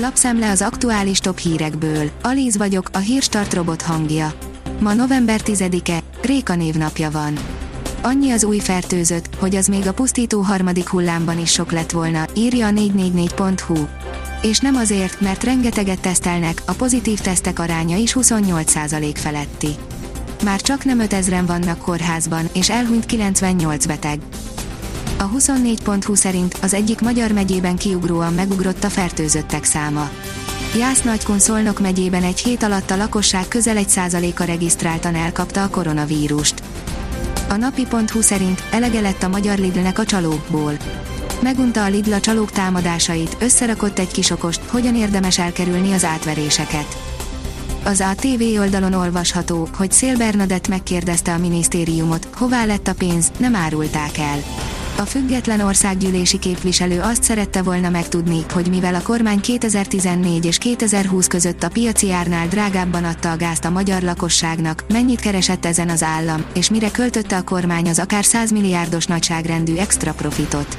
Lapszemle az aktuális top hírekből. Alíz vagyok, a hírstart robot hangja. Ma november 10-e, Réka névnapja van. Annyi az új fertőzött, hogy az még a pusztító harmadik hullámban is sok lett volna, írja a 444.hu. És nem azért, mert rengeteget tesztelnek, a pozitív tesztek aránya is 28% feletti. Már csak nem 5000-en vannak kórházban, és elhunyt 98 beteg. A 24.20 szerint az egyik magyar megyében kiugróan megugrott a fertőzöttek száma. Jász Nagykun Szolnok megyében egy hét alatt a lakosság közel egy százaléka regisztráltan elkapta a koronavírust. A napi.hu szerint elege lett a magyar Lidlnek a csalókból. Megunta a Lidl a csalók támadásait, összerakott egy kisokost, hogyan érdemes elkerülni az átveréseket. Az ATV oldalon olvasható, hogy Szél Bernadett megkérdezte a minisztériumot, hová lett a pénz, nem árulták el. A független országgyűlési képviselő azt szerette volna megtudni, hogy mivel a kormány 2014 és 2020 között a piaci árnál drágábban adta a gázt a magyar lakosságnak, mennyit keresett ezen az állam, és mire költötte a kormány az akár 100 milliárdos nagyságrendű extra profitot.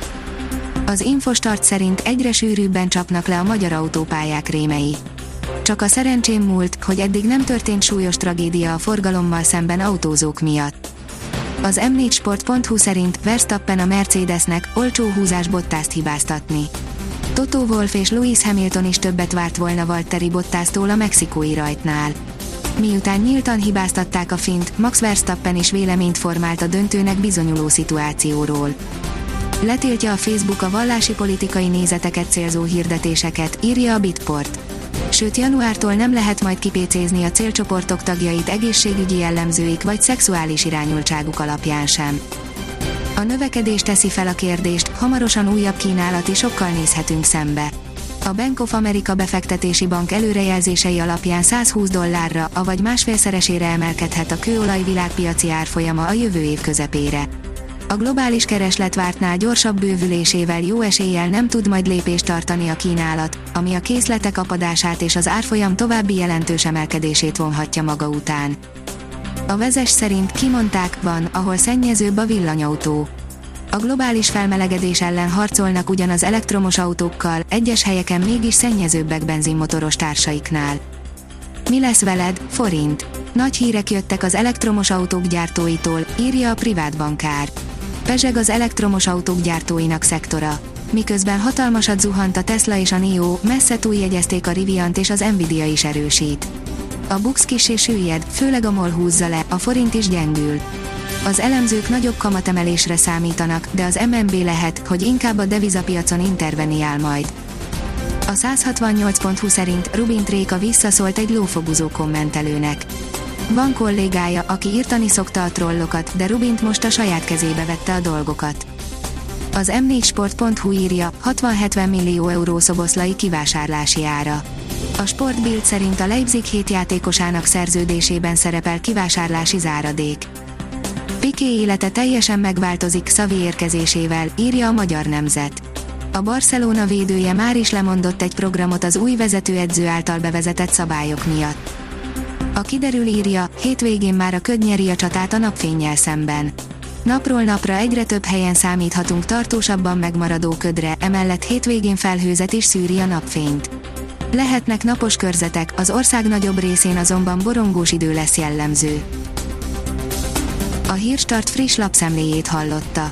Az Infostart szerint egyre sűrűbben csapnak le a magyar autópályák rémei. Csak a szerencsém múlt, hogy eddig nem történt súlyos tragédia a forgalommal szemben autózók miatt az m4sport.hu szerint Verstappen a Mercedesnek olcsó húzás Bottást hibáztatni. Toto Wolff és Lewis Hamilton is többet várt volna Valtteri Bottástól a mexikói rajtnál. Miután nyíltan hibáztatták a fint, Max Verstappen is véleményt formált a döntőnek bizonyuló szituációról. Letiltja a Facebook a vallási politikai nézeteket célzó hirdetéseket, írja a Bitport sőt januártól nem lehet majd kipécézni a célcsoportok tagjait egészségügyi jellemzőik vagy szexuális irányultságuk alapján sem. A növekedés teszi fel a kérdést, hamarosan újabb kínálati sokkal nézhetünk szembe. A Bank of America befektetési bank előrejelzései alapján 120 dollárra, avagy másfélszeresére emelkedhet a kőolaj világpiaci árfolyama a jövő év közepére. A globális kereslet vártnál gyorsabb bővülésével jó eséllyel nem tud majd lépést tartani a kínálat, ami a készletek apadását és az árfolyam további jelentős emelkedését vonhatja maga után. A vezes szerint kimondták, van, ahol szennyezőbb a villanyautó. A globális felmelegedés ellen harcolnak ugyan az elektromos autókkal, egyes helyeken mégis szennyezőbbek benzinmotoros társaiknál. Mi lesz veled, forint? Nagy hírek jöttek az elektromos autók gyártóitól, írja a privát bankár. Pezseg az elektromos autók gyártóinak szektora. Miközben hatalmasat zuhant a Tesla és a NIO, messze túljegyezték a Riviant és az Nvidia is erősít. A Bux kis és süllyed, főleg a MOL húzza le, a forint is gyengül. Az elemzők nagyobb kamatemelésre számítanak, de az MNB lehet, hogy inkább a devizapiacon interveniál majd. A 168.20 szerint Rubin Tréka visszaszólt egy lófoguzó kommentelőnek. Van kollégája, aki írtani szokta a trollokat, de Rubint most a saját kezébe vette a dolgokat. Az m4sport.hu írja, 60-70 millió euró szoboszlai kivásárlási ára. A Sportbild szerint a Leipzig hét játékosának szerződésében szerepel kivásárlási záradék. Piqué élete teljesen megváltozik Szavi érkezésével, írja a Magyar Nemzet. A Barcelona védője már is lemondott egy programot az új vezetőedző által bevezetett szabályok miatt. A kiderül írja, hétvégén már a köd nyeri a csatát a napfényjel szemben. Napról napra egyre több helyen számíthatunk tartósabban megmaradó ködre, emellett hétvégén felhőzet is szűri a napfényt. Lehetnek napos körzetek, az ország nagyobb részén azonban borongós idő lesz jellemző. A Hírstart friss lapszemléjét hallotta.